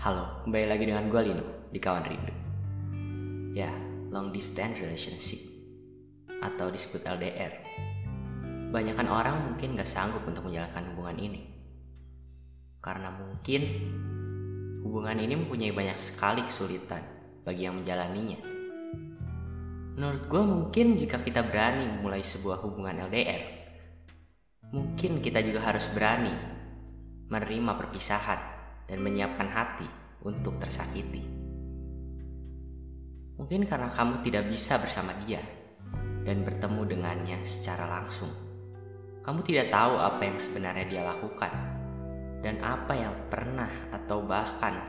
Halo, kembali lagi dengan gue Lino di Kawan Rindu. Ya, long distance relationship atau disebut LDR. Banyakan orang mungkin gak sanggup untuk menjalankan hubungan ini. Karena mungkin hubungan ini mempunyai banyak sekali kesulitan bagi yang menjalaninya. Menurut gue mungkin jika kita berani memulai sebuah hubungan LDR, mungkin kita juga harus berani menerima perpisahan dan menyiapkan hati untuk tersakiti. Mungkin karena kamu tidak bisa bersama dia dan bertemu dengannya secara langsung. Kamu tidak tahu apa yang sebenarnya dia lakukan dan apa yang pernah atau bahkan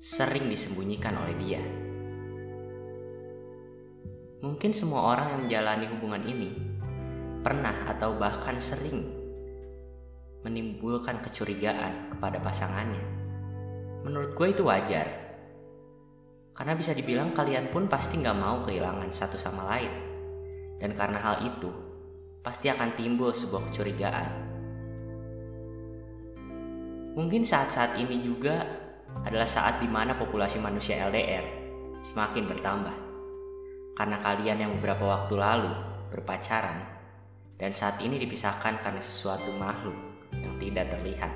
sering disembunyikan oleh dia. Mungkin semua orang yang menjalani hubungan ini pernah atau bahkan sering menimbulkan kecurigaan kepada pasangannya. Menurut gue itu wajar. Karena bisa dibilang kalian pun pasti nggak mau kehilangan satu sama lain. Dan karena hal itu, pasti akan timbul sebuah kecurigaan. Mungkin saat-saat ini juga adalah saat di mana populasi manusia LDR semakin bertambah karena kalian yang beberapa waktu lalu berpacaran dan saat ini dipisahkan karena sesuatu makhluk yang tidak terlihat.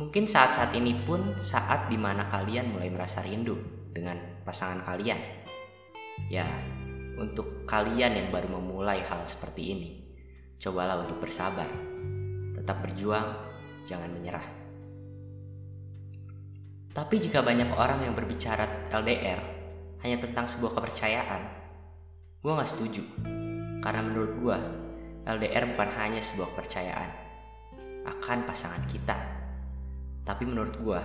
Mungkin saat-saat ini pun saat di mana kalian mulai merasa rindu dengan pasangan kalian. Ya, untuk kalian yang baru memulai hal seperti ini, cobalah untuk bersabar. Tetap berjuang, jangan menyerah. Tapi jika banyak orang yang berbicara LDR hanya tentang sebuah kepercayaan, gue gak setuju. Karena menurut gue, LDR bukan hanya sebuah kepercayaan akan pasangan kita. Tapi menurut gue,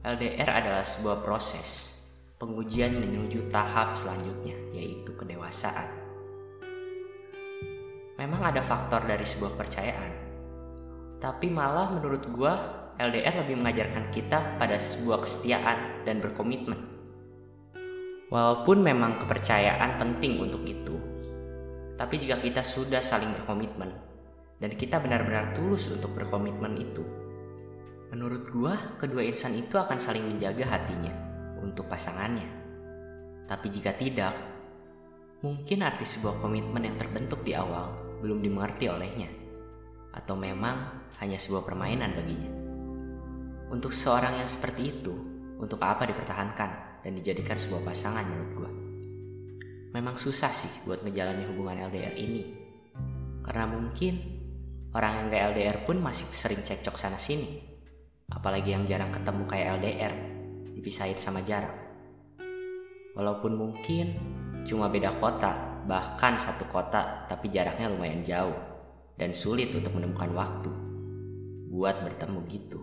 LDR adalah sebuah proses pengujian menuju tahap selanjutnya, yaitu kedewasaan. Memang ada faktor dari sebuah kepercayaan, tapi malah menurut gue LDR lebih mengajarkan kita pada sebuah kesetiaan dan berkomitmen. Walaupun memang kepercayaan penting untuk itu, tapi jika kita sudah saling berkomitmen dan kita benar-benar tulus untuk berkomitmen itu, menurut gua kedua insan itu akan saling menjaga hatinya untuk pasangannya. Tapi jika tidak, mungkin arti sebuah komitmen yang terbentuk di awal belum dimengerti olehnya, atau memang hanya sebuah permainan baginya. Untuk seorang yang seperti itu, untuk apa dipertahankan dan dijadikan sebuah pasangan menurut gue? Memang susah sih buat ngejalanin hubungan LDR ini. Karena mungkin orang yang gak LDR pun masih sering cekcok sana sini. Apalagi yang jarang ketemu kayak LDR, dipisahin sama jarak. Walaupun mungkin cuma beda kota, bahkan satu kota tapi jaraknya lumayan jauh dan sulit untuk menemukan waktu buat bertemu gitu.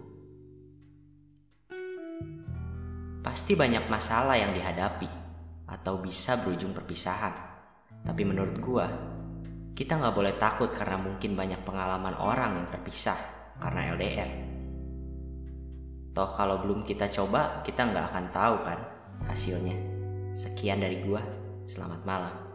Pasti banyak masalah yang dihadapi atau bisa berujung perpisahan. Tapi menurut gua, kita nggak boleh takut karena mungkin banyak pengalaman orang yang terpisah karena LDR. Toh kalau belum kita coba, kita nggak akan tahu kan hasilnya. Sekian dari gua, selamat malam.